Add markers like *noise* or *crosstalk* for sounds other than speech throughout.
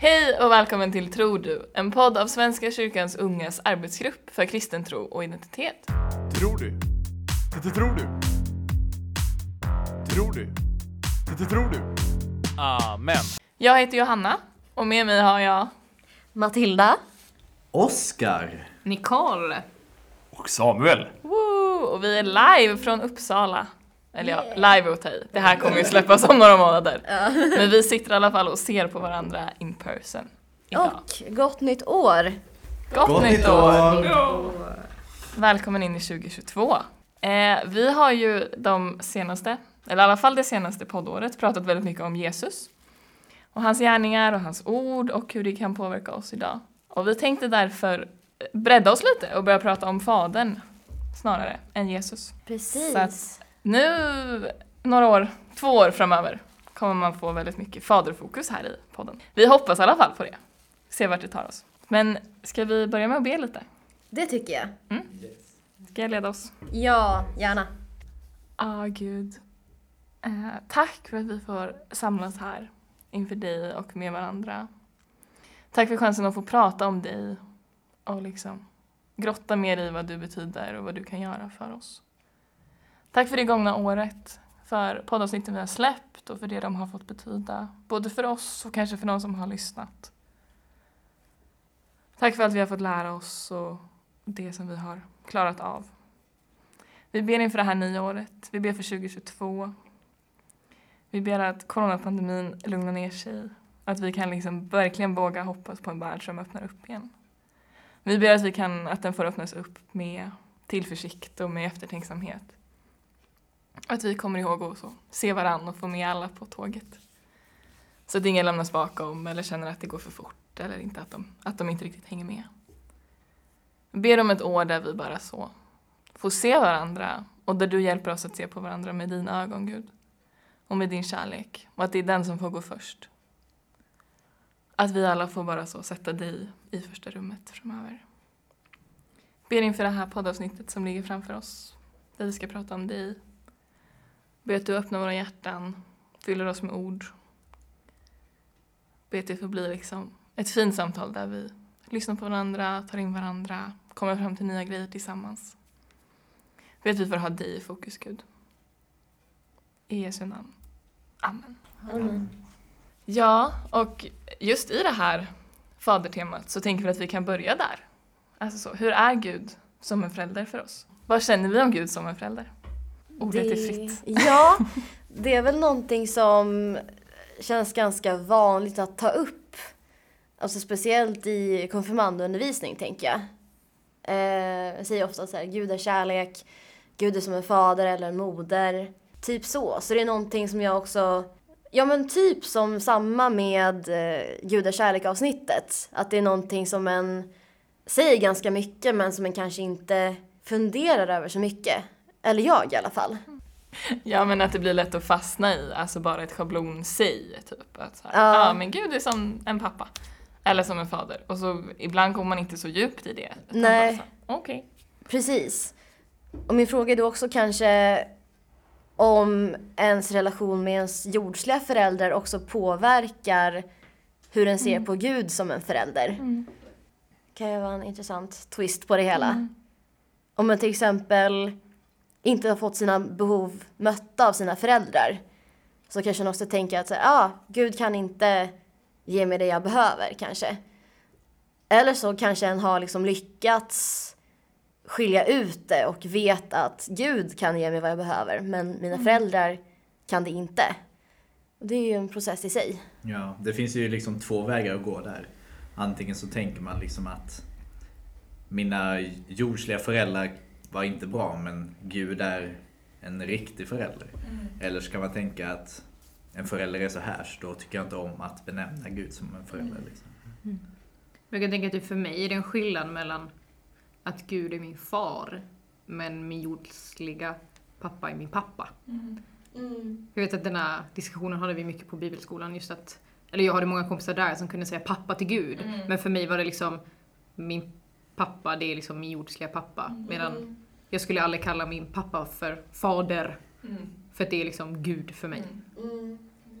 Hej och välkommen till Tror du? En podd av Svenska kyrkans ungas arbetsgrupp för kristen tro och identitet. Tror du? Det tror du? Tror du? Det tror du? Amen. Jag heter Johanna och med mig har jag Matilda. Oskar. Nicole. Och Samuel. Woo! och vi är live från Uppsala. Eller ja, live och ta i. Det här kommer ju släppas om några månader. Men vi sitter i alla fall och ser på varandra in person. Idag. Och gott nytt år. Gott, nytt år! Välkommen in i 2022. Eh, vi har ju de senaste, eller i alla fall det senaste poddåret, pratat väldigt mycket om Jesus. Och hans gärningar och hans ord och hur det kan påverka oss idag. Och vi tänkte därför bredda oss lite och börja prata om Fadern snarare än Jesus. Precis. Så att- Nu, några år, två år framöver, kommer man få väldigt mycket faderfokus här i podden. Vi hoppas i alla fall på det. Se vart det tar oss. Men ska vi börja med att be lite? Det tycker jag. Ska jag leda oss? Ja, gärna. Ah, Gud. Eh, tack för att vi får samlas här inför dig och med varandra. Tack för chansen att få prata om dig och liksom grotta mer i vad du betyder och vad du kan göra för oss. Tack för det gångna året, för poddavsnitten vi har släppt och för det de har fått betyda, både för oss och kanske för de som har lyssnat. Tack för att vi har fått lära oss och det som vi har klarat av. Vi ber inför det här nya året. Vi ber för 2022. Vi ber att coronapandemin lugnar ner sig. Att vi kan liksom verkligen våga hoppas på en värld som öppnar upp igen. Vi ber att, vi kan, att den får öppnas upp med tillförsikt och med eftertänksamhet. Att vi kommer ihåg att se varann och få med alla på tåget. Så att ingen lämnas bakom eller känner att det går för fort eller inte att de, att de inte riktigt hänger med. Vi ber om ett år där vi bara så får se varandra och där du hjälper oss att se på varandra med dina ögon, Gud. Och med din kärlek. Och att det är den som får gå först. Att vi alla får bara så sätta dig i första rummet framöver. Ber inför det här poddavsnittet som ligger framför oss. Där vi ska prata om dig. Ber att du öppnar våra hjärtan, fyller oss med ord. Ber att det får bli liksom ett fint samtal där vi lyssnar på varandra, tar in varandra, kommer fram till nya grejer tillsammans. Ber att vi får ha dig i fokus, Gud. I Jesu namn. Amen. Mm. Ja, och just i det här fadertemat så tänker vi att vi kan börja där. Alltså så, hur är Gud som en förälder för oss? Vad känner vi om Gud som en förälder? Ordet är fritt. Ja, *laughs* det är väl någonting som känns ganska vanligt att ta upp. Alltså speciellt i konfirmandundervisning tänker jag. Eh, jag säger ofta så här, Gud är kärlek, Gud är som en fader eller en moder. Typ så. Så det är någonting som jag också, ja men typ som samma med eh, Gud är kärlek avsnittet. Att det är någonting som en säger ganska mycket men som en kanske inte funderar över så mycket. Eller jag i alla fall. *laughs* Ja, men att det blir lätt att fastna i, alltså bara ett schablonsäg, typ. Att så här, Ja. ja, men Gud är som en pappa. Eller som en fader. Och så ibland kommer man inte så djupt i det. Nej. Okej. Precis. Och min fråga är då också kanske om ens relation med ens jordsliga förälder också påverkar hur en ser på Gud som en förälder. kan ju vara en intressant twist på det hela. Om man till exempel inte har fått sina behov mötta av sina föräldrar så kanske man också tänker att ah, Gud kan inte ge mig det jag behöver kanske. Eller så kanske en har liksom lyckats skilja ut det och vet att Gud kan ge mig vad jag behöver men mina föräldrar kan det inte. Och det är ju en process i sig. Ja, det finns ju liksom två vägar att gå där. Antingen så tänker man liksom att mina jordsliga föräldrar var inte bra men Gud är en riktig förälder. Eller ska man tänka att en förälder är så här så då tycker jag inte om att benämna Gud som en förälder. Liksom. Jag kan tänka att för mig är det en skillnad mellan att Gud är min far, men min jordsliga pappa är min pappa. Jag vet att den här diskussionen hade vi mycket på bibelskolan, just att, eller jag hade många kompisar där som kunde säga pappa till Gud, men för mig var det liksom min pappa, det är liksom min jordsliga pappa, medan jag skulle aldrig kalla min pappa för fader, för att det är liksom Gud för mig.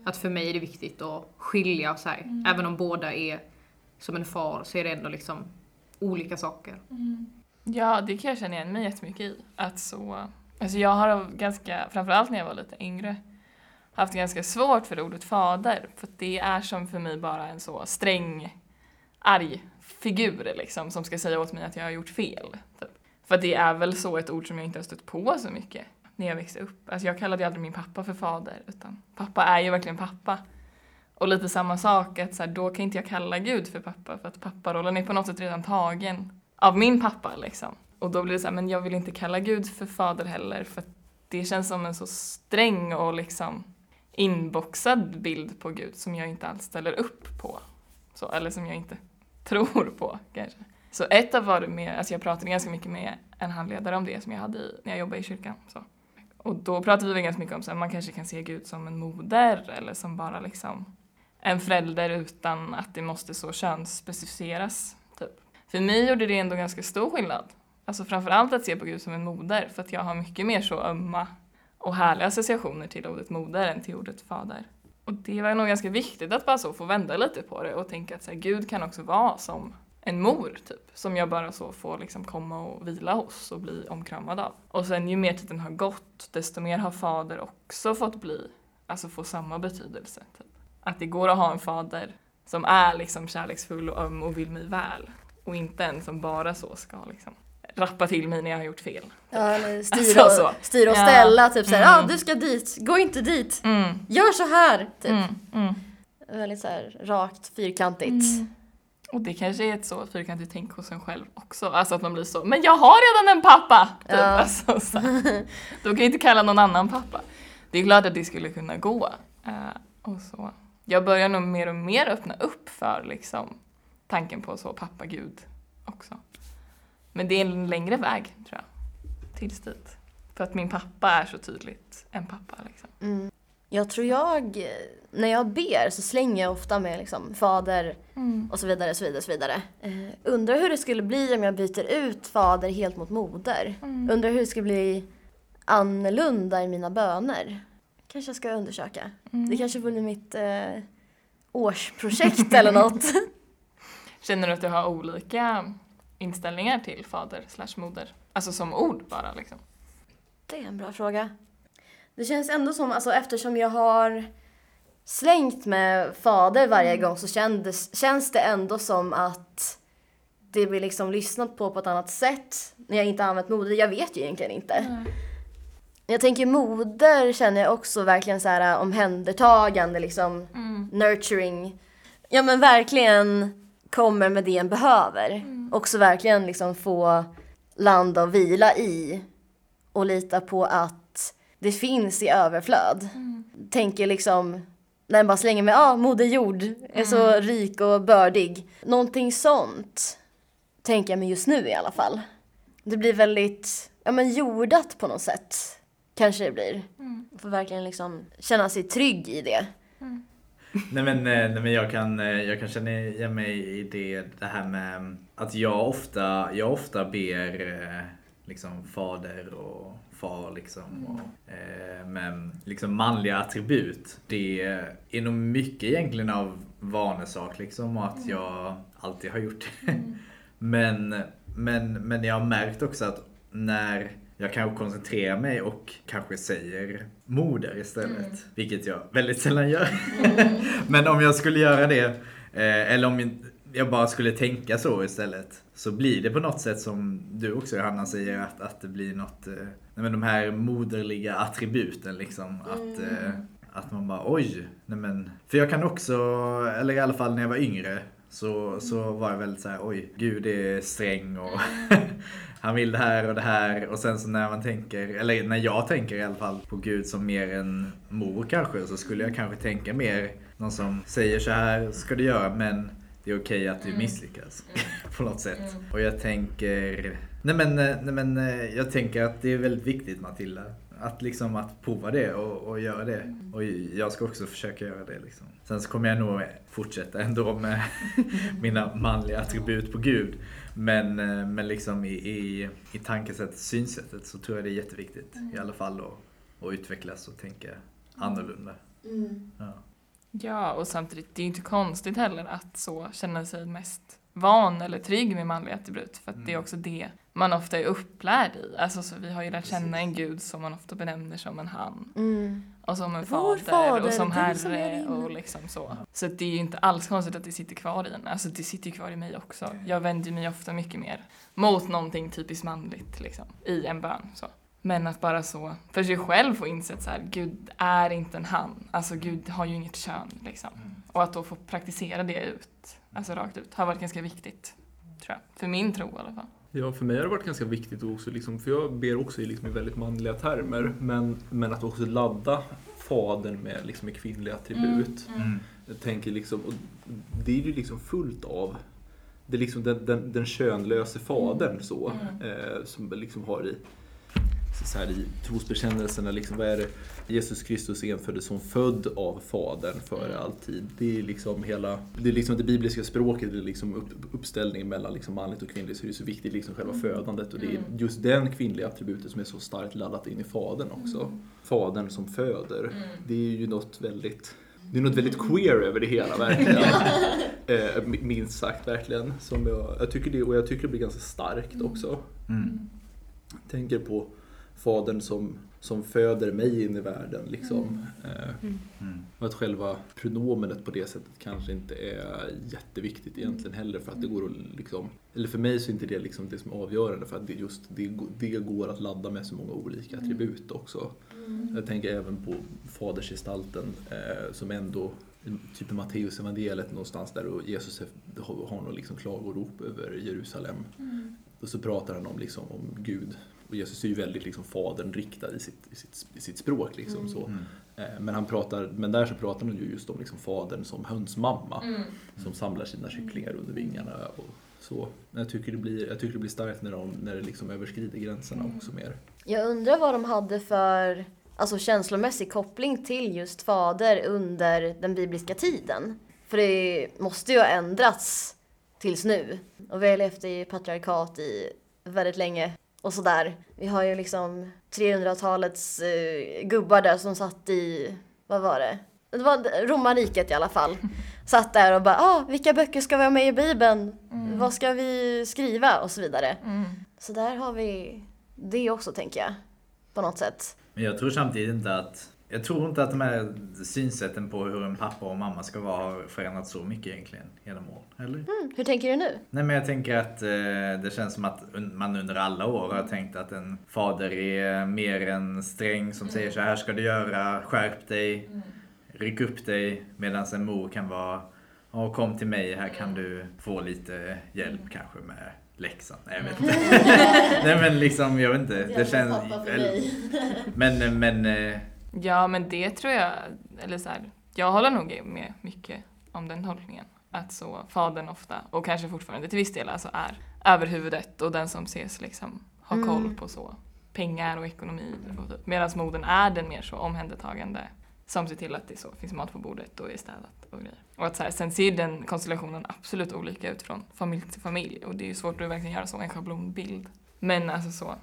Att för mig är det viktigt att skilja så här. Även om båda är som en far så är det ändå liksom olika saker. Ja, det kan jag känna igen mig jättemycket i. Att så, alltså jag har ganska, framförallt när jag var lite yngre, haft ganska svårt för ordet fader. För att det är som för mig bara en så sträng, arg figur liksom, som ska säga åt mig att jag har gjort fel. Typ. För det är väl så ett ord som jag inte har stött på så mycket när jag växte upp. Alltså jag kallade ju aldrig min pappa för fader, utan pappa är ju verkligen pappa. Och lite samma sak, att så här, då kan inte jag kalla Gud för pappa, för att papparollen är på något sätt redan tagen av min pappa liksom. Och då blir det så här, men jag vill inte kalla Gud för fader heller, för att det känns som en så sträng och liksom inboxad bild på Gud som jag inte alls ställer upp på. Så, eller som jag inte tror på kanske. Så ett av var med, alltså jag pratade ganska mycket med en handledare om det som jag hade i, när jag jobbade i kyrkan. Så. Och då pratade vi ganska mycket om att man kanske kan se Gud som en moder eller som bara liksom en förälder utan att det måste så könsspecificeras. Typ. För mig gjorde det ändå ganska stor skillnad. Alltså framförallt att se på Gud som en moder för att jag har mycket mer så ömma och härliga associationer till ordet moder än till ordet fader. Och det var nog ganska viktigt att bara så få vända lite på det och tänka att så här, Gud kan också vara som en mor typ, som jag bara så får liksom komma och vila hos och bli omkramad av. Och sen ju mer tiden har gått, desto mer har fader också fått bli, alltså få samma betydelse. Typ. Att det går att ha en fader som är liksom kärleksfull och öm och vill mig väl. Och inte en som bara så ska liksom rappa till mig när jag har gjort fel. Ja, eller styra, Alltså så. och, styra och Ja. ställa, typ såhär, ja Mm. du ska dit, gå inte dit, Mm, gör så här, typ. mm, mm. Väldigt såhär rakt, fyrkantigt. Mm. Och det kanske är ett så fyrkantigt tänk hos en själv också. Alltså att man blir så, men jag har redan en pappa! Typ. Ja. Alltså, så. Då kan jag inte kalla någon annan pappa. Det är klart att det skulle kunna gå. Eh, och så. Jag börjar nog mer och mer öppna upp för liksom, tanken på så pappa-gud också. Men det är en längre väg tror jag, tills dit. För att min pappa är så tydligt en pappa. Liksom. Mm. Jag tror jag, när jag ber så slänger jag ofta med liksom fader och så vidare, så vidare, så vidare. Eh, undrar hur det skulle bli om jag byter ut fader helt mot moder. Undrar hur det skulle bli annorlunda i mina böner. Kanske jag ska undersöka. Det kanske blir mitt eh, årsprojekt eller något. *laughs* Känner du att du har olika inställningar till fader slash moder? Alltså som ord bara liksom. Det är en bra fråga. Det känns ändå som, alltså eftersom jag har slängt med fader varje gång så kändes, känns det ändå som att det blir liksom lyssnat på på ett annat sätt när jag inte har använt moder. Jag vet ju egentligen inte. Jag tänker moder känner jag också verkligen så här omhändertagande, liksom nurturing. Ja men verkligen kommer med det en behöver. Också verkligen liksom få landa och vila i och lita på att det finns i överflöd. Tänker liksom, när man bara slänger med, ah, Moder Jord är så rik och bördig. Någonting sånt tänker jag mig just nu i alla fall. Det blir väldigt, ja men jordat på något sätt. Kanske det blir. Får verkligen liksom känna sig trygg i det. Nej men, eh, nej men jag, kan, eh, jag kan känna igen mig i det, det här med att jag ofta, jag ofta ber eh, liksom fader och far liksom. Och, eh, med liksom manliga attribut. Det är nog mycket egentligen av vanesak liksom och att jag alltid har gjort det. *laughs* Men, men, men jag har märkt också att när jag kanske koncentrerar mig och kanske säger moder istället. Vilket jag väldigt sällan gör. *laughs* Men om jag skulle göra det, eh, eller om jag bara skulle tänka så istället. Så blir det på något sätt som du också Johanna säger, att, att det blir något, eh, nej men de här moderliga attributen liksom. Att, eh, att man bara oj, nej men. För jag kan också, eller i alla fall när jag var yngre, så, så var jag väldigt så här, oj, Gud är sträng och *laughs* han vill det här och det här. Och sen så när man tänker, eller när jag tänker i alla fall på Gud som mer en mor kanske, så skulle jag kanske tänka mer någon som säger så här ska du göra men det är okej att du misslyckas *laughs* på något sätt. Och jag tänker, nej men, nej men eh, jag tänker att det är väldigt viktigt Matilda. Att liksom att prova det och, och göra det. Och jag ska också försöka göra det liksom. Sen så kommer jag nog fortsätta ändå med *laughs* mina manliga attribut på Gud. Men, eh, men liksom i, i, i tankesättet, synsättet så tror jag det är jätteviktigt i alla fall att, att utvecklas och tänka annorlunda. Ja. Ja, och samtidigt, det är ju inte konstigt heller att så känna sig mest van eller trygg med manliga attribut. För att det är Mm. också det man ofta är upplärd i. Alltså så vi har ju lärt känna en gud som man ofta benämner som en han. Mm. Och som en fader, fader, och som som herre din. och liksom så. Så det är ju inte alls konstigt att det sitter kvar i en. Alltså det sitter ju kvar i mig också. Jag vänder mig ofta mycket mer mot någonting typiskt manligt liksom, i en bön. Så. Men att bara så för sig själv få inse att så här, Gud är inte en han. Alltså Gud har ju inget kön liksom. Och att då få praktisera det ut, alltså rakt ut, har varit ganska viktigt. Tror jag. För min tro i alla fall. Ja, för mig har det varit ganska viktigt också, liksom, för jag ber också i, liksom, i väldigt manliga termer, men, men att också ladda fadern med, liksom, med kvinnliga attribut. Mm. Jag tänker liksom, och det är ju liksom fullt av det är liksom den, den, den könlöse fadern så, eh, som liksom har i, så här, i trosbekännelserna, liksom, vad är det? Jesus Kristus enföddes som född av Fadern före all tid. Det är liksom hela, det är liksom det bibliska språket, det är liksom upp, uppställningen mellan liksom manligt och kvinnligt, så det är så viktigt liksom själva födandet. Och det är just den kvinnliga attributet som är så starkt laddat in i Fadern också. Fadern som föder. Det är ju något väldigt det är något väldigt queer över det hela verkligen. *laughs* eh, mi- minst sagt verkligen. Som jag, jag tycker det, och jag tycker det blir ganska starkt också. Mm. Tänker på fadern som, som föder mig in i världen. Liksom. Eh, Mm. och att själva pronomenet på det sättet kanske inte är jätteviktigt egentligen heller. För att det går att liksom, eller för mig så är inte det liksom det som är avgörande. För att det, just, det, det går att ladda med så många olika attribut också. Jag tänker även på fadersgestalten eh, som ändå Typ Matteus evangeliet någonstans där och Jesus är- har, har något liksom klagorop över Jerusalem. Och så pratar han om, liksom, om Gud. Och Jesus är ju väldigt liksom, fadern riktad i sitt, i sitt, i sitt språk. Liksom, så. Mm. Eh, Men, han pratar, men där så pratar han ju just om liksom, fadern som hönsmamma. Mm. Som samlar sina kycklingar under vingarna. Och så. Men jag tycker det blir, jag tycker det blir starkt när, de, när det liksom överskrider gränserna också mer. Jag undrar vad de hade för alltså, känslomässig koppling till just fader under den bibliska tiden. För det måste ju ha ändrats tills nu. Och vi har levt i patriarkat i väldigt länge och sådär. Vi har ju liksom 300-talets eh, gubbar där som satt i, vad var det? Det var romarriket i alla fall. *laughs* Satt där och bara, ah, vilka böcker ska vi ha med i bibeln? Vad ska vi skriva? Och så vidare. Mm. Så där har vi det också tänker jag. På något sätt. Men jag tror samtidigt inte att jag tror inte att de här synsätten på hur en pappa och mamma ska vara har förändrats så mycket egentligen genom åren. Eller? Mm, hur tänker du nu? Nej men jag tänker att eh, det känns som att man under alla år har tänkt att en fader är mer en sträng som säger så här ska du göra, skärp dig, ryck upp dig. Medan en mor kan vara, "Ja, kom till mig, här kan du få lite hjälp kanske med läxan. Nej, jag vet inte. *laughs* Nej men liksom, jag vet inte. Det känns... Men, men, eh, Ja, men det tror jag, eller så här, jag håller nog med mycket om den tolkningen. Att så fadern ofta, och kanske fortfarande till viss del, alltså är överhuvudet och den som ses liksom ha Mm. koll på så pengar och ekonomi. Och typ. Medan modern är den mer så omhändertagande som ser till att det så finns mat på bordet och är städat och grejer. Och att så här, sen ser den konstellationen absolut olika ut från familj till familj och det är ju svårt att verkligen göra så en schablonbild. Men alltså så,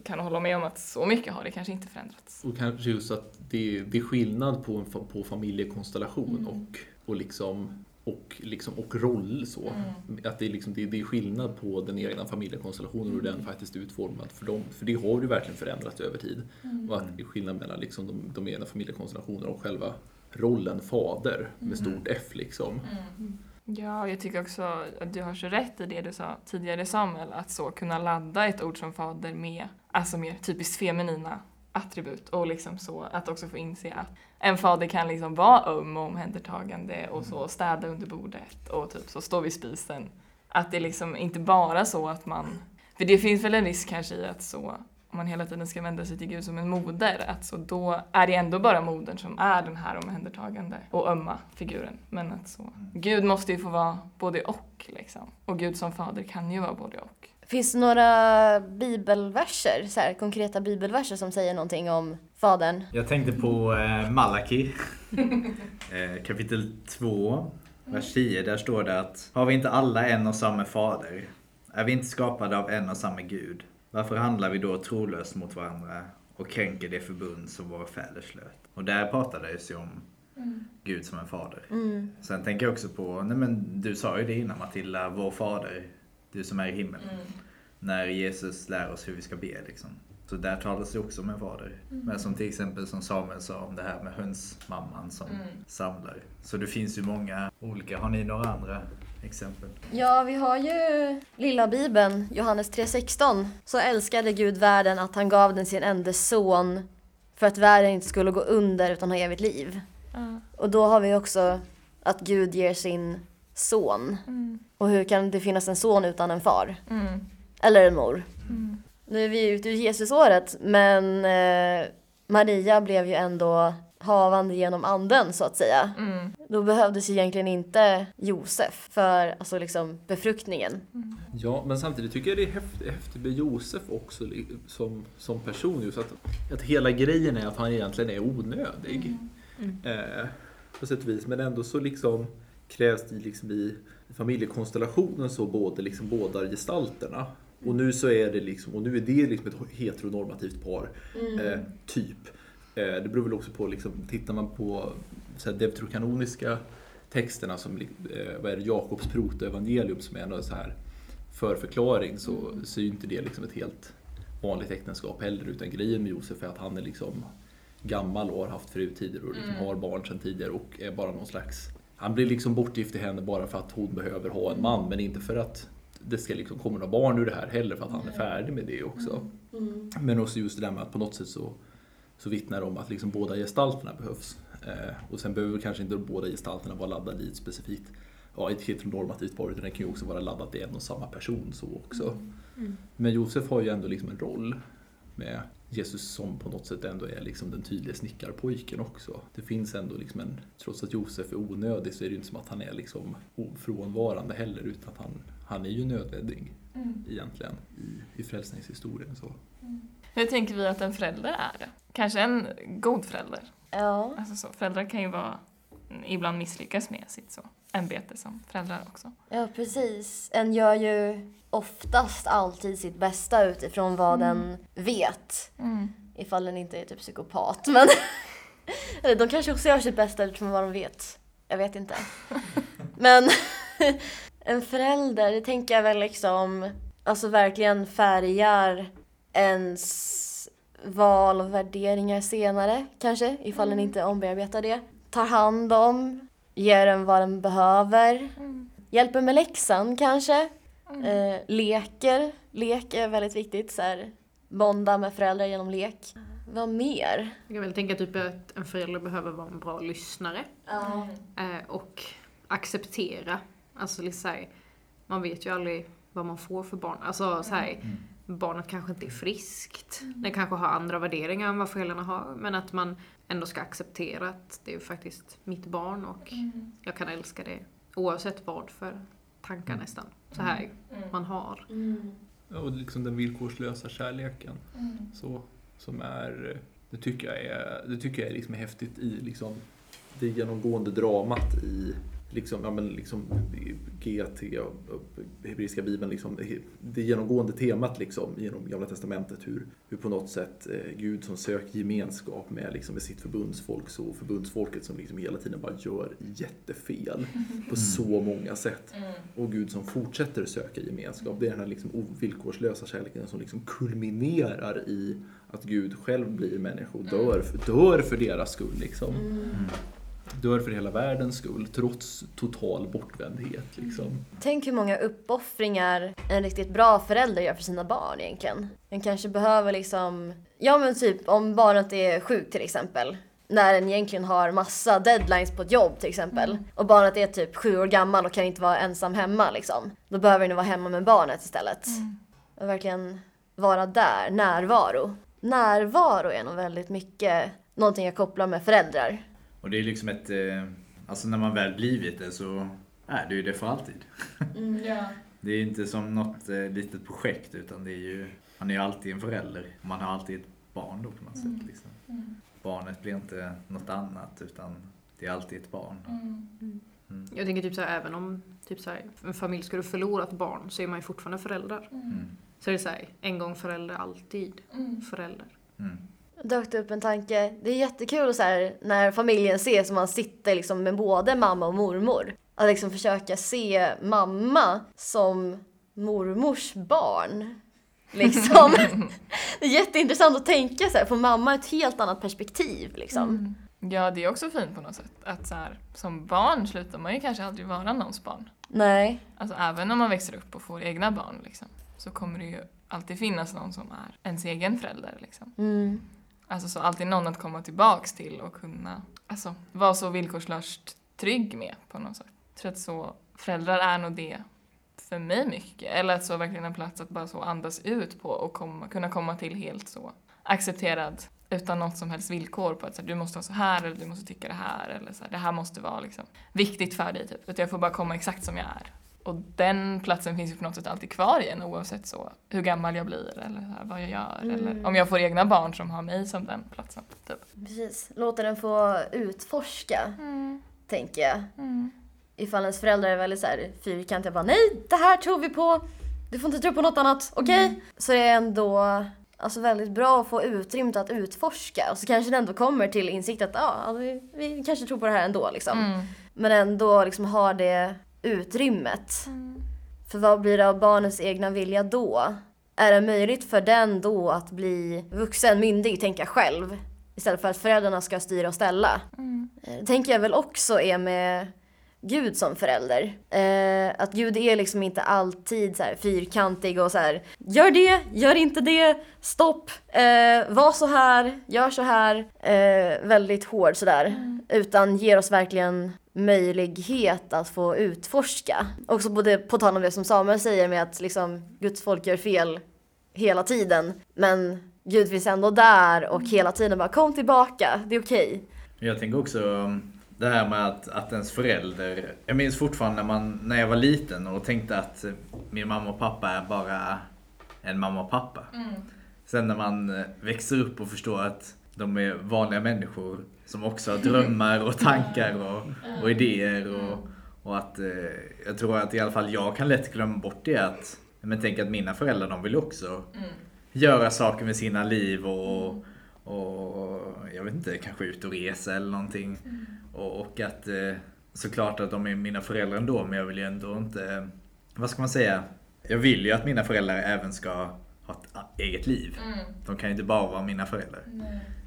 kan hålla med om att så mycket har det kanske inte förändrats. Och kanske just att det, det är skillnad på, en, på familjekonstellation och, och, liksom, och, liksom, och roll. Så. Att det, är liksom, det, det är skillnad på den egna familjekonstellationen och hur den faktiskt är utformad för dem. För det har ju verkligen förändrats över tid. Och att det är skillnad mellan liksom, de, de egna familjekonstellationerna och själva rollen fader med stort F. Liksom. Ja, jag tycker också att du har så rätt i det du sa tidigare Samuel, att så kunna ladda ett ord som fader med alltså mer typiskt feminina attribut och liksom så att också få inse att en fader kan liksom vara öm och omhändertagande och så städa under bordet och typ så stå vid spisen. Att det liksom inte bara så att man, för det finns väl en risk kanske i att så om man hela tiden ska vända sig till Gud som en moder, att så då är det ändå bara modern som är den här omhändertagande och ömma figuren. Men att så, Gud måste ju få vara både och liksom. Och Gud som fader kan ju vara både och. Finns det några bibelverser, så här, konkreta bibelverser som säger någonting om fadern? jag tänkte på eh, Malaki. *laughs* eh, kapitel 2, vers 10. Där står det att Har vi inte alla en och samma fader? Är vi inte skapade av en och samma Gud? Varför handlar vi då trolöst mot varandra och kränker det förbund som våra fäder slöt? Och där pratades ju om Gud som en fader. Mm. Sen tänker jag också på, nej men du sa ju det innan Matilda, vår fader, du som är i himmelen. När Jesus lär oss hur vi ska be liksom. Så där talas det också om en fader. Men som till exempel som Samuel sa om det här med hönsmamman som samlar. Så det finns ju många olika. Har ni några andra exempel? Ja, vi har ju lilla bibeln, Johannes 3.16. Så älskade Gud världen att han gav den sin enda son för att världen inte skulle gå under utan ha evigt liv. Ja. Och då har vi också att Gud ger sin son. Och hur kan det finnas en son utan en far? Mm. Eller en mor? Nu är vi ute ur Jesusåret, men eh, Maria blev ju ändå havande genom anden så att säga. Mm. Då behövdes ju egentligen inte Josef för alltså liksom befruktningen. Ja, men samtidigt tycker jag det är häftigt, häftigt med Josef också som, som person. Just att, att hela grejen är att han egentligen är onödig. Eh, på sätt och vis. Men ändå så liksom krävs det liksom i familjekonstellationen så både liksom båda gestalterna. Och nu så är det liksom, och nu är det liksom ett heteronormativt par. Eh, typ. Eh, det beror väl också på, liksom, tittar man på så här, deuterokanoniska texterna som eh, vad är det, Jakobs protoevangelium som är någon så här förförklaring så, så är ju inte det liksom ett helt vanligt äktenskap heller utan grejen med Josef är att han är liksom gammal och har haft fru tidigare och liksom har barn sedan tidigare och är bara någon slags han blir liksom bortgift i henne bara för att hon behöver ha en man men inte för att det ska liksom komma några barn ur det här heller för att han är färdig med det också. Men också just det där med att på något sätt så, så vittnar det om att liksom båda gestalterna behövs. Eh, och sen behöver kanske inte båda gestalterna vara laddade i ett specifikt ja, ett heteronormativt par utan det kan ju också vara laddat i en och samma person så också. Men Josef har ju ändå liksom en roll med Jesus som på något sätt ändå är liksom den tydliga snickarpojken också. Det finns ändå liksom en, trots att Josef är onödig så är det ju inte som att han är liksom frånvarande heller utan att han, han är ju nödvändig egentligen i, i frälsningshistorien. Så. Hur tänker vi att en förälder är? Kanske en god förälder? Ja. Alltså så, föräldrar kan ju vara, ibland misslyckas med sitt så, ämbete som föräldrar också. ja, precis. En gör ju oftast alltid sitt bästa utifrån vad den vet. Ifall den inte är typ psykopat. Men *laughs* de kanske också gör sitt bästa utifrån vad de vet. Jag vet inte. *laughs* Men *laughs* en förälder, det tänker jag väl liksom, alltså verkligen färgar ens val och värderingar senare kanske, ifall den inte ombearbetar det. Tar hand om, ger den vad den behöver, hjälper med läxan kanske, eh, leker. Lek är väldigt viktigt, så här, bonda med föräldrar genom lek. Vad mer? Jag kan väl tänka typ att en förälder behöver vara en bra lyssnare. Eh, och acceptera. Alltså så här, man vet ju aldrig vad man får för barn. Alltså så här, barnet kanske inte är friskt. Det kanske har andra värderingar än vad föräldrarna har. Men att man ändå ska acceptera att det är faktiskt mitt barn och jag kan älska det oavsett vad för tankar nästan. Så här man har. Och liksom den villkorslösa kärleken. Så, som är, det tycker jag är, det tycker jag är liksom häftigt i liksom det genomgående dramat i liksom, ja, men liksom GT och och hebreiska bibeln, liksom, det, det genomgående temat liksom, genom Gamla Testamentet hur, hur på något sätt eh, Gud som söker gemenskap med, liksom, med sitt förbundsfolk så förbundsfolket som liksom hela tiden bara gör jättefel *laughs* på så många sätt. Och Gud som fortsätter söka gemenskap. Det är den här liksom ovillkorslösa kärleken som liksom kulminerar i att Gud själv blir människa och dör, dör för deras skull. Liksom. Dör för hela världens skull trots total bortvändhet. Liksom. Tänk hur många uppoffringar en riktigt bra förälder gör för sina barn egentligen. En kanske behöver liksom, ja men typ om barnet är sjukt till exempel. När en egentligen har massa deadlines på ett jobb till exempel. Och barnet är typ sju år gammal och kan inte vara ensam hemma liksom. Då behöver den vara hemma med barnet istället. Och verkligen vara där, närvaro. Närvaro är nog väldigt mycket någonting jag kopplar med föräldrar. Och det är liksom ett, eh, alltså när man väl blivit det så är det ju det för alltid. *laughs* Det är inte som något eh, litet projekt utan det är ju, man är ju alltid en förälder. Man har alltid ett barn då på något sätt. Liksom. Barnet blir inte något annat utan det är alltid ett barn. Jag tänker typ så här, även om typ så här, en familj skulle förlora ett barn så är man ju fortfarande föräldrar. Mm. Så det är så här, en gång förälder, alltid förälder. Mm. dök det upp en tanke. Det är jättekul så här, när familjen ses och man sitter liksom med både mamma och mormor. Att liksom försöka se mamma som mormors barn. Liksom. *laughs* det är jätteintressant att tänka så här, på mamma ett helt annat perspektiv. Liksom. Ja, det är också fint på något sätt. Att så här, som barn slutar man ju kanske aldrig vara någons barn. Nej. Alltså även om man växer upp och får egna barn liksom, så kommer det ju alltid finnas någon som är ens egen förälder. Liksom. Mm. Alltså så alltid någon att komma tillbaks till och kunna alltså, vara så villkorslöst trygg med på något sätt. Jag tror att så, föräldrar är nog det för mig mycket. Eller att så verkligen en plats att bara så andas ut på och komma, kunna komma till helt så accepterad utan något som helst villkor på att så här, du måste ha så här eller du måste tycka det här eller så här, det här måste vara liksom viktigt för dig typ. Utan jag får bara komma exakt som jag är. Och den platsen finns ju på något sätt alltid kvar i en oavsett så hur gammal jag blir eller vad jag gör. Eller om jag får egna barn som har mig som den platsen. Typ. Precis. Låta den få utforska, tänker jag. Ifall ens föräldrar är väldigt så här fyrkantiga, bara nej, det här tror vi på, du får inte tro på något annat, okej? Så det är ändå alltså, väldigt bra att få utrymme att utforska. Och så kanske det ändå kommer till insikt att ja, alltså, vi, vi kanske tror på det här ändå. Liksom. Men ändå liksom ha det utrymmet. För vad blir det av barnens egna vilja då? Är det möjligt för den då att bli vuxen, myndig, tänka själv? Istället för att föräldrarna ska styra och ställa. Eh, Det tänker jag väl också är med Gud som förälder. Eh, att Gud är liksom inte alltid så här fyrkantig och så här gör det, gör inte det, stopp, eh, var så här, gör så här. Eh, väldigt hård sådär. Utan ger oss verkligen möjlighet att få utforska. Också både på tal om det som Samuel säger med att liksom Guds folk gör fel hela tiden. Men Gud finns ändå där och hela tiden bara kom tillbaka, det är okej. Jag tänker också um, det här med att, att ens förälder, jag minns fortfarande när, man, när jag var liten och tänkte att min mamma och pappa är bara en mamma och pappa. Sen när man eh, växer upp och förstår att de är vanliga människor som också har drömmar och tankar och, och idéer och, och att eh, jag tror att i alla fall jag kan lätt glömma bort det att men tänk att mina föräldrar de vill också göra saker med sina liv och, och jag vet inte, kanske ut och resa eller någonting. Och, och att eh, såklart att de är mina föräldrar ändå men jag vill ju ändå inte, vad ska man säga? Jag vill ju att mina föräldrar även ska ha ett a- eget liv. De kan ju inte bara vara mina föräldrar.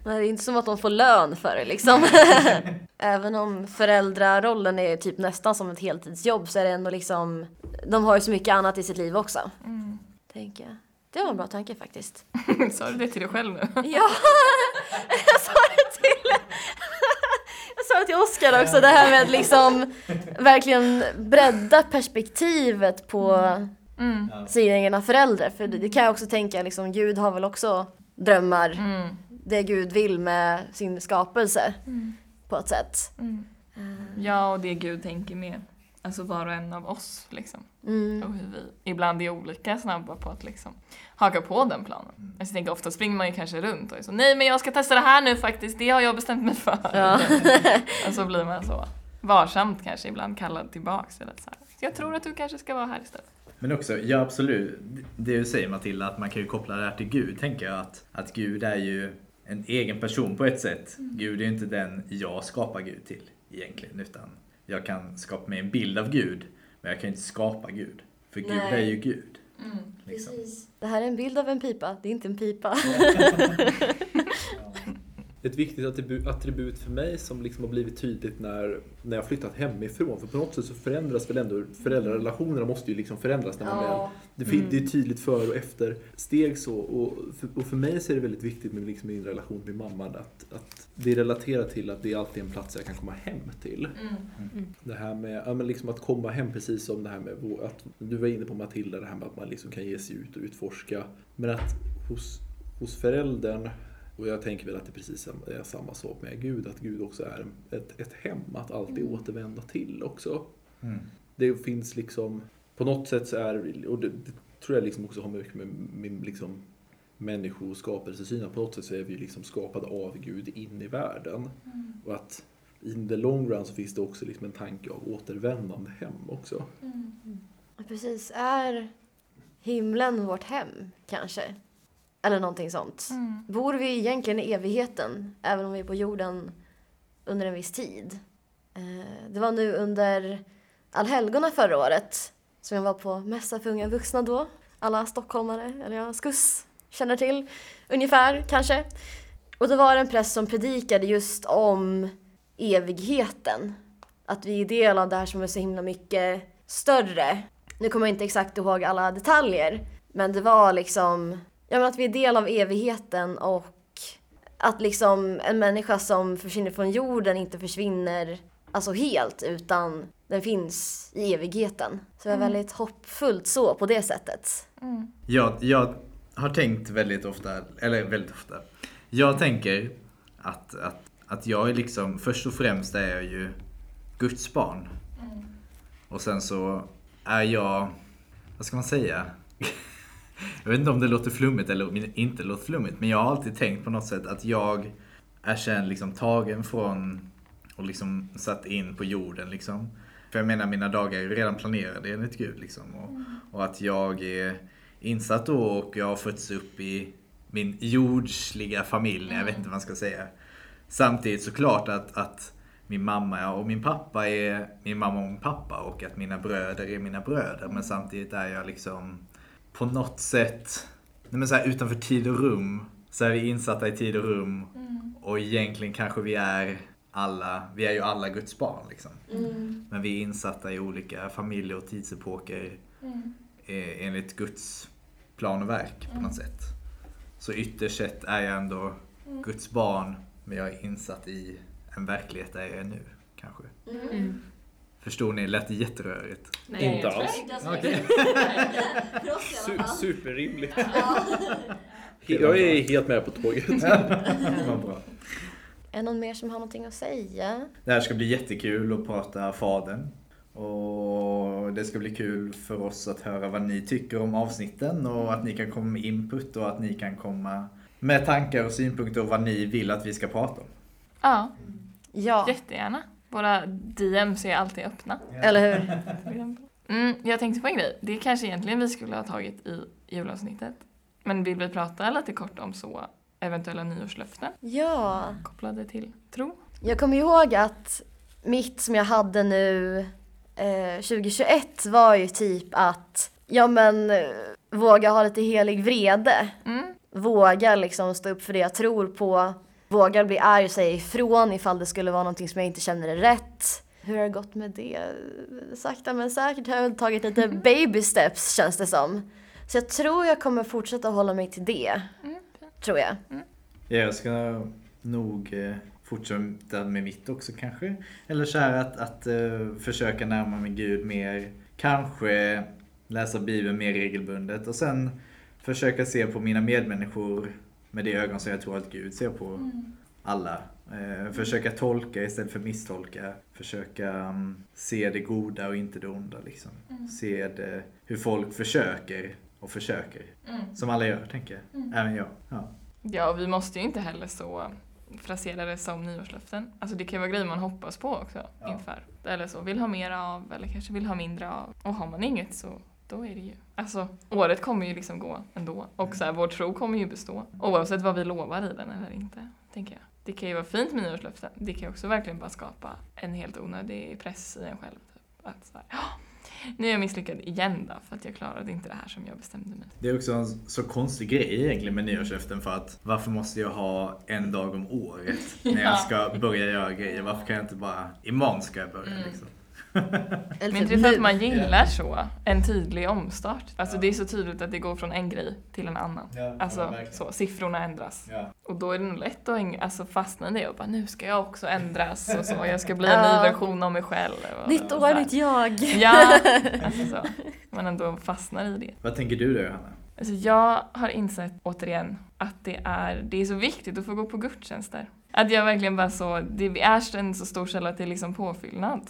Nej, det är inte som att de får lön för det liksom. *laughs* *laughs* Även om föräldrarollen är typ nästan som ett heltidsjobb så är det ändå liksom, de har ju så mycket annat i sitt liv också. Tänker jag. Det var en bra tanke faktiskt. *laughs* Sa du det till dig själv nu? Ja, jag sa det till Oskar också, det här med att liksom verkligen bredda perspektivet på sina egna föräldrar. För det, det kan jag också tänka, liksom, Gud har väl också drömmar. Det Gud vill med sin skapelse på ett sätt. Ja, och det Gud tänker med alltså var och en av oss. Liksom. Mm. Och hur vi ibland är olika snabba på att liksom, haka på den planen. Alltså, jag tänker, ofta springer man ju kanske runt och är så nej men jag ska testa det här nu faktiskt, det har jag bestämt mig för. Ja. *laughs* och så blir man så varsamt kanske ibland kallad tillbaks. Eller så här. Jag tror att du kanske ska vara här istället. Men också, ja absolut, det du säger Matilda, att man kan ju koppla det här till Gud, tänker jag att, att Gud är ju en egen person på ett sätt. Gud är ju inte den jag skapar Gud till egentligen, utan jag kan skapa mig en bild av Gud, men jag kan inte skapa Gud. För Gud Nej. är ju Gud. Liksom. Det här är en bild av en pipa, det är inte en pipa. *laughs* Ett viktigt attribut, för mig som liksom har blivit tydligt när, när jag flyttat hemifrån. För på något sätt så förändras väl ändå, föräldrarelationerna måste ju liksom förändras när man Ja. är det, fin- det är tydligt före och efter steg så. Och för, och för mig så är det väldigt viktigt med liksom min relation med mamman att, att det är relaterat till att det är alltid en plats jag kan komma hem till. Det här med ja, men liksom att komma hem, precis som det här med att du var inne på Matilda, det här med att man liksom kan ge sig ut och utforska. Men att hos, hos föräldern, och jag tänker väl att det precis sam- är samma sak med Gud, att Gud också är ett, ett hem att alltid återvända till också. Mm. Det finns liksom, på något sätt så är, och det, det tror jag liksom också har mycket med min liksom människoskapelsesyn, att på något sätt så är vi liksom skapade av Gud in i världen. Och att in the long run så finns det också liksom en tanke av återvändande hem också. Precis, är himlen vårt hem kanske? Eller någonting sånt. Bor vi egentligen i evigheten, även om vi är på jorden under en viss tid? Eh, Det var nu under allhelgona förra året som jag var på mässa för unga vuxna då. Alla stockholmare, eller ja, skuss, känner till ungefär kanske. Och då var det en präst som predikade just om evigheten. Att vi är del av det här som är så himla mycket större. Nu kommer jag inte exakt ihåg alla detaljer, men det var liksom, ja men att vi är del av evigheten och att liksom en människa som försvinner från jorden inte försvinner alltså helt utan den finns i evigheten. Så det var väldigt hoppfullt så på det sättet. Jag, jag har tänkt väldigt ofta, eller väldigt ofta. Jag tänker att, att, att jag är liksom, först och främst är jag ju Guds barn. Och sen så är jag, vad ska man säga? Jag vet inte om det låter flummigt eller inte låter flummigt, men jag har alltid tänkt på något sätt att jag är sen liksom tagen från och liksom satt in på jorden liksom. För jag menar mina dagar är ju redan planerade enligt Gud liksom. Och, och att jag är insatt då och jag har fötts upp i min jordsliga familj, jag vet inte vad man ska säga. Samtidigt såklart att, att min mamma och min pappa är min mamma och min pappa och att mina bröder är mina bröder. Men samtidigt är jag liksom på något sätt nej men så här, utanför tid och rum. Så är vi insatta i tid och rum. Och egentligen kanske vi är alla, vi är ju alla Guds barn liksom. Men vi är insatta i olika familjer och tidsepoker eh, enligt Guds plan och verk på något sätt. Så ytterst sett är jag ändå Guds barn, men jag är insatt i en verklighet där jag är nu, kanske. Förstår ni? Lät det jätterörigt? Nej, Inte alls. Su- superrimligt. Jag är helt med på tåget. Vad bra. Är någon mer som har någonting att säga? Det här ska bli jättekul att prata Fadern. Och det ska bli kul för oss att höra vad ni tycker om avsnitten och att ni kan komma med input och att ni kan komma med tankar och synpunkter och vad ni vill att vi ska prata om. Ja, Ja, jättegärna. Våra DMs är alltid öppna. eller hur? *laughs* Mm, jag tänkte på en grej. Det kanske egentligen vi skulle ha tagit i julavsnittet. Men vill vi prata lite kort om så eventuella nyårslöften Ja. kopplade till tro? Jag kommer ihåg att mitt som jag hade nu eh, 2021 var ju typ att, ja men eh, våga ha lite helig vrede. Mm. Våga liksom stå upp för det jag tror på. Våga bli arg och säga ifrån ifall det skulle vara någonting som jag inte känner är rätt. Hur har det gått med det? Sakta men säkert har jag tagit lite baby steps känns det som. Så jag tror jag kommer fortsätta hålla mig till det. Tror jag. Ja, jag ska nog eh, fortsätta med mitt också kanske. Eller så här att, att eh, försöka närma mig Gud mer. Kanske läsa Bibeln mer regelbundet och sen försöka se på mina medmänniskor med det ögon som jag tror att Gud ser på alla. Eh, försöka tolka istället för misstolka. Försöka mm, se det goda och inte det onda. Liksom. Se det, hur folk försöker och försöker. Som alla gör, tänker jag. Även jag. Ja. Ja, och vi måste ju inte heller så frasera det som nyårslöften. Alltså det kan ju vara grejer man hoppas på också Ja. inför. Eller så, vill ha mer av eller kanske vill ha mindre av. Och har man inget så då är det ju. Alltså året kommer ju liksom gå ändå. Och så här, vår tro kommer ju bestå. Oavsett vad vi lovar i den eller inte, tänker jag. Det kan ju vara fint med nyårslöften. Det kan ju också verkligen bara skapa en helt onödig press i en själv. Typ. Att så här, "Ja, nu är jag misslyckad igen då för att jag klarade inte det här som jag bestämde mig Det är också en så konstig grej egentligen med nyårslöften för att varför måste jag ha en dag om året när jag *laughs* ska börja göra grejer? Varför kan jag inte bara, imorgon ska jag börja liksom? Men typ det är för att man gillar så, en tydlig omstart. Alltså det är så tydligt att det går från en grej till en annan. Ja, ja, Alltså så, siffrorna ändras. Ja. Och då är det nog lätt att alltså, fastna i det och bara nu ska jag också ändras och så, jag ska bli en Ja. ny version av mig själv. Och, Nytt år, nytt jag. Ja, *laughs* alltså så. Man ändå fastnar i det. Vad tänker du då Johanna? Alltså jag har insett återigen att det är, det är så viktigt att få gå på gudstjänster. Att jag verkligen bara så, det är en så stor källa till liksom påfyllnad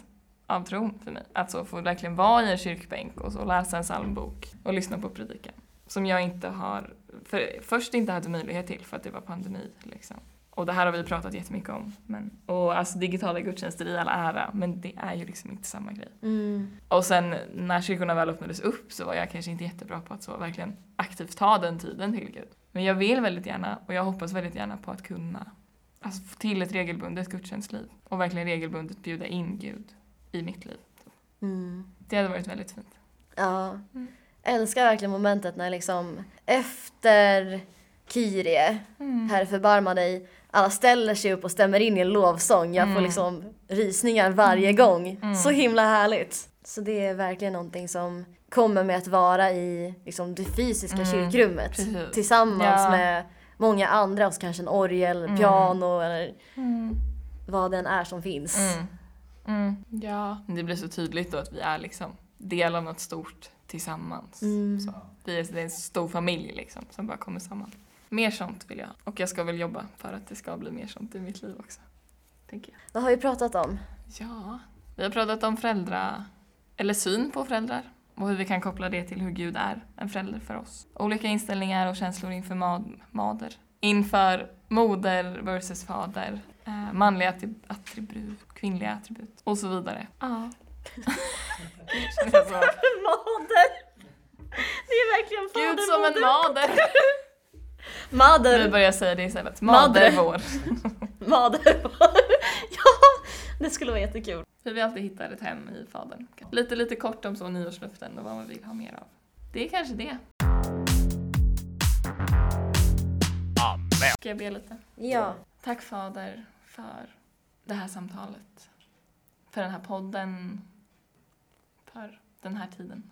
av tron för mig. Att så få verkligen vara i en kyrkbänk och så läsa en psalmbok och lyssna på predikan. Som jag inte har, för, först inte hade möjlighet till för att det var pandemi liksom. Och det här har vi pratat jättemycket om. Men, och alltså digitala gudstjänster i all ära, men det är ju liksom inte samma grej. Mm. Och sen när kyrkorna väl öppnades upp så var jag kanske inte jättebra på att så verkligen aktivt ta den tiden till Gud. Men jag vill väldigt gärna och jag hoppas väldigt gärna på att kunna alltså, få till ett regelbundet gudstjänstliv och verkligen regelbundet bjuda in Gud i mitt liv. Mm. Det hade varit väldigt fint. Ja. Mm. Älskar verkligen momentet när liksom efter Kyrie, Herre förbarma dig, alla ställer sig upp och stämmer in i en lovsång. Jag får Mm. liksom rysningar varje gång. Mm. Så himla härligt. Så det är verkligen någonting som kommer med att vara i liksom, det fysiska Mm. kyrkrummet Precis. tillsammans Ja. med många andra och så kanske en orgel, Mm. piano eller vad den är som finns. Mm. Ja. Det blir så tydligt då att vi är liksom del av något stort tillsammans. Mm. Så. Vi är, det är en stor familj liksom som bara kommer samman. Mer sånt vill jag. Och jag ska väl jobba för att det ska bli mer sånt i mitt liv också. Tänker jag. Vad har vi pratat om? Ja, vi har pratat om föräldrar, eller syn på föräldrar och hur vi kan koppla det till hur Gud är en förälder för oss. Olika inställningar och känslor inför mad, mader. Inför moder versus fader. Eh, manliga attri- attribut, kvinnliga attribut och så vidare. Ja. Det är så. Mader! Det är verkligen Gud som en mader. Vi Mader! börjar säga det istället. Madre. Mader vår. Mader! *laughs* ja, det skulle vara jättekul. Vi vill alltid hitta ett hem i fadern. Lite, lite kort om så nyårslöften och vad man vill ha mer av. Det är kanske det. Amen. Ska jag be lite? Ja. Tack Fader för det här samtalet. För den här podden. För den här tiden.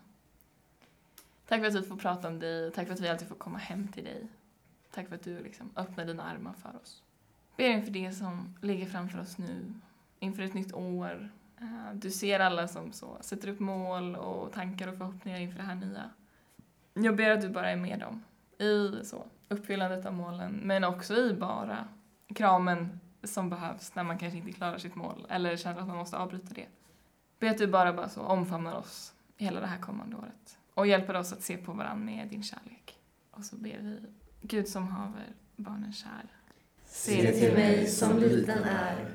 Tack för att vi får prata om dig. Tack för att vi alltid får komma hem till dig. Tack för att du liksom öppnar dina armar för oss. Ber inför det som ligger framför oss nu. Inför ett nytt år. Eh, Du ser alla som så sätter upp mål och tankar och förhoppningar inför det här nya. Jag ber att du bara är med dem i så, uppfyllandet av målen, men också i bara kramen som behövs när man kanske inte klarar sitt mål eller känner att man måste avbryta det. Be att du bara, bara så omfamnar oss hela det här kommande året och hjälper oss att se på varandra med din kärlek. Och så ber vi, Gud som haver barnen kär. Se till mig som liten är,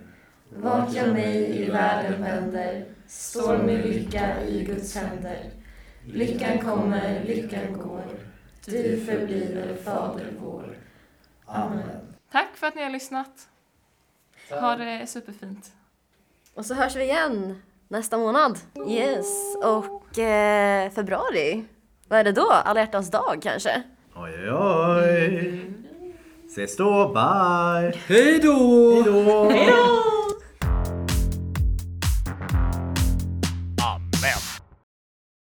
vart jag mig i världen vänder, står med lycka i Guds händer. Lyckan kommer, lyckan går, du förbliver Fader vår. Amen. Tack för att ni har lyssnat. Ha det superfint. Och så hörs vi igen nästa månad. Yes, och eh, februari, vad är det då? Alla hjärtans dag kanske? Oj, oj, oj. Ses då, bye! Hej då! Hej då!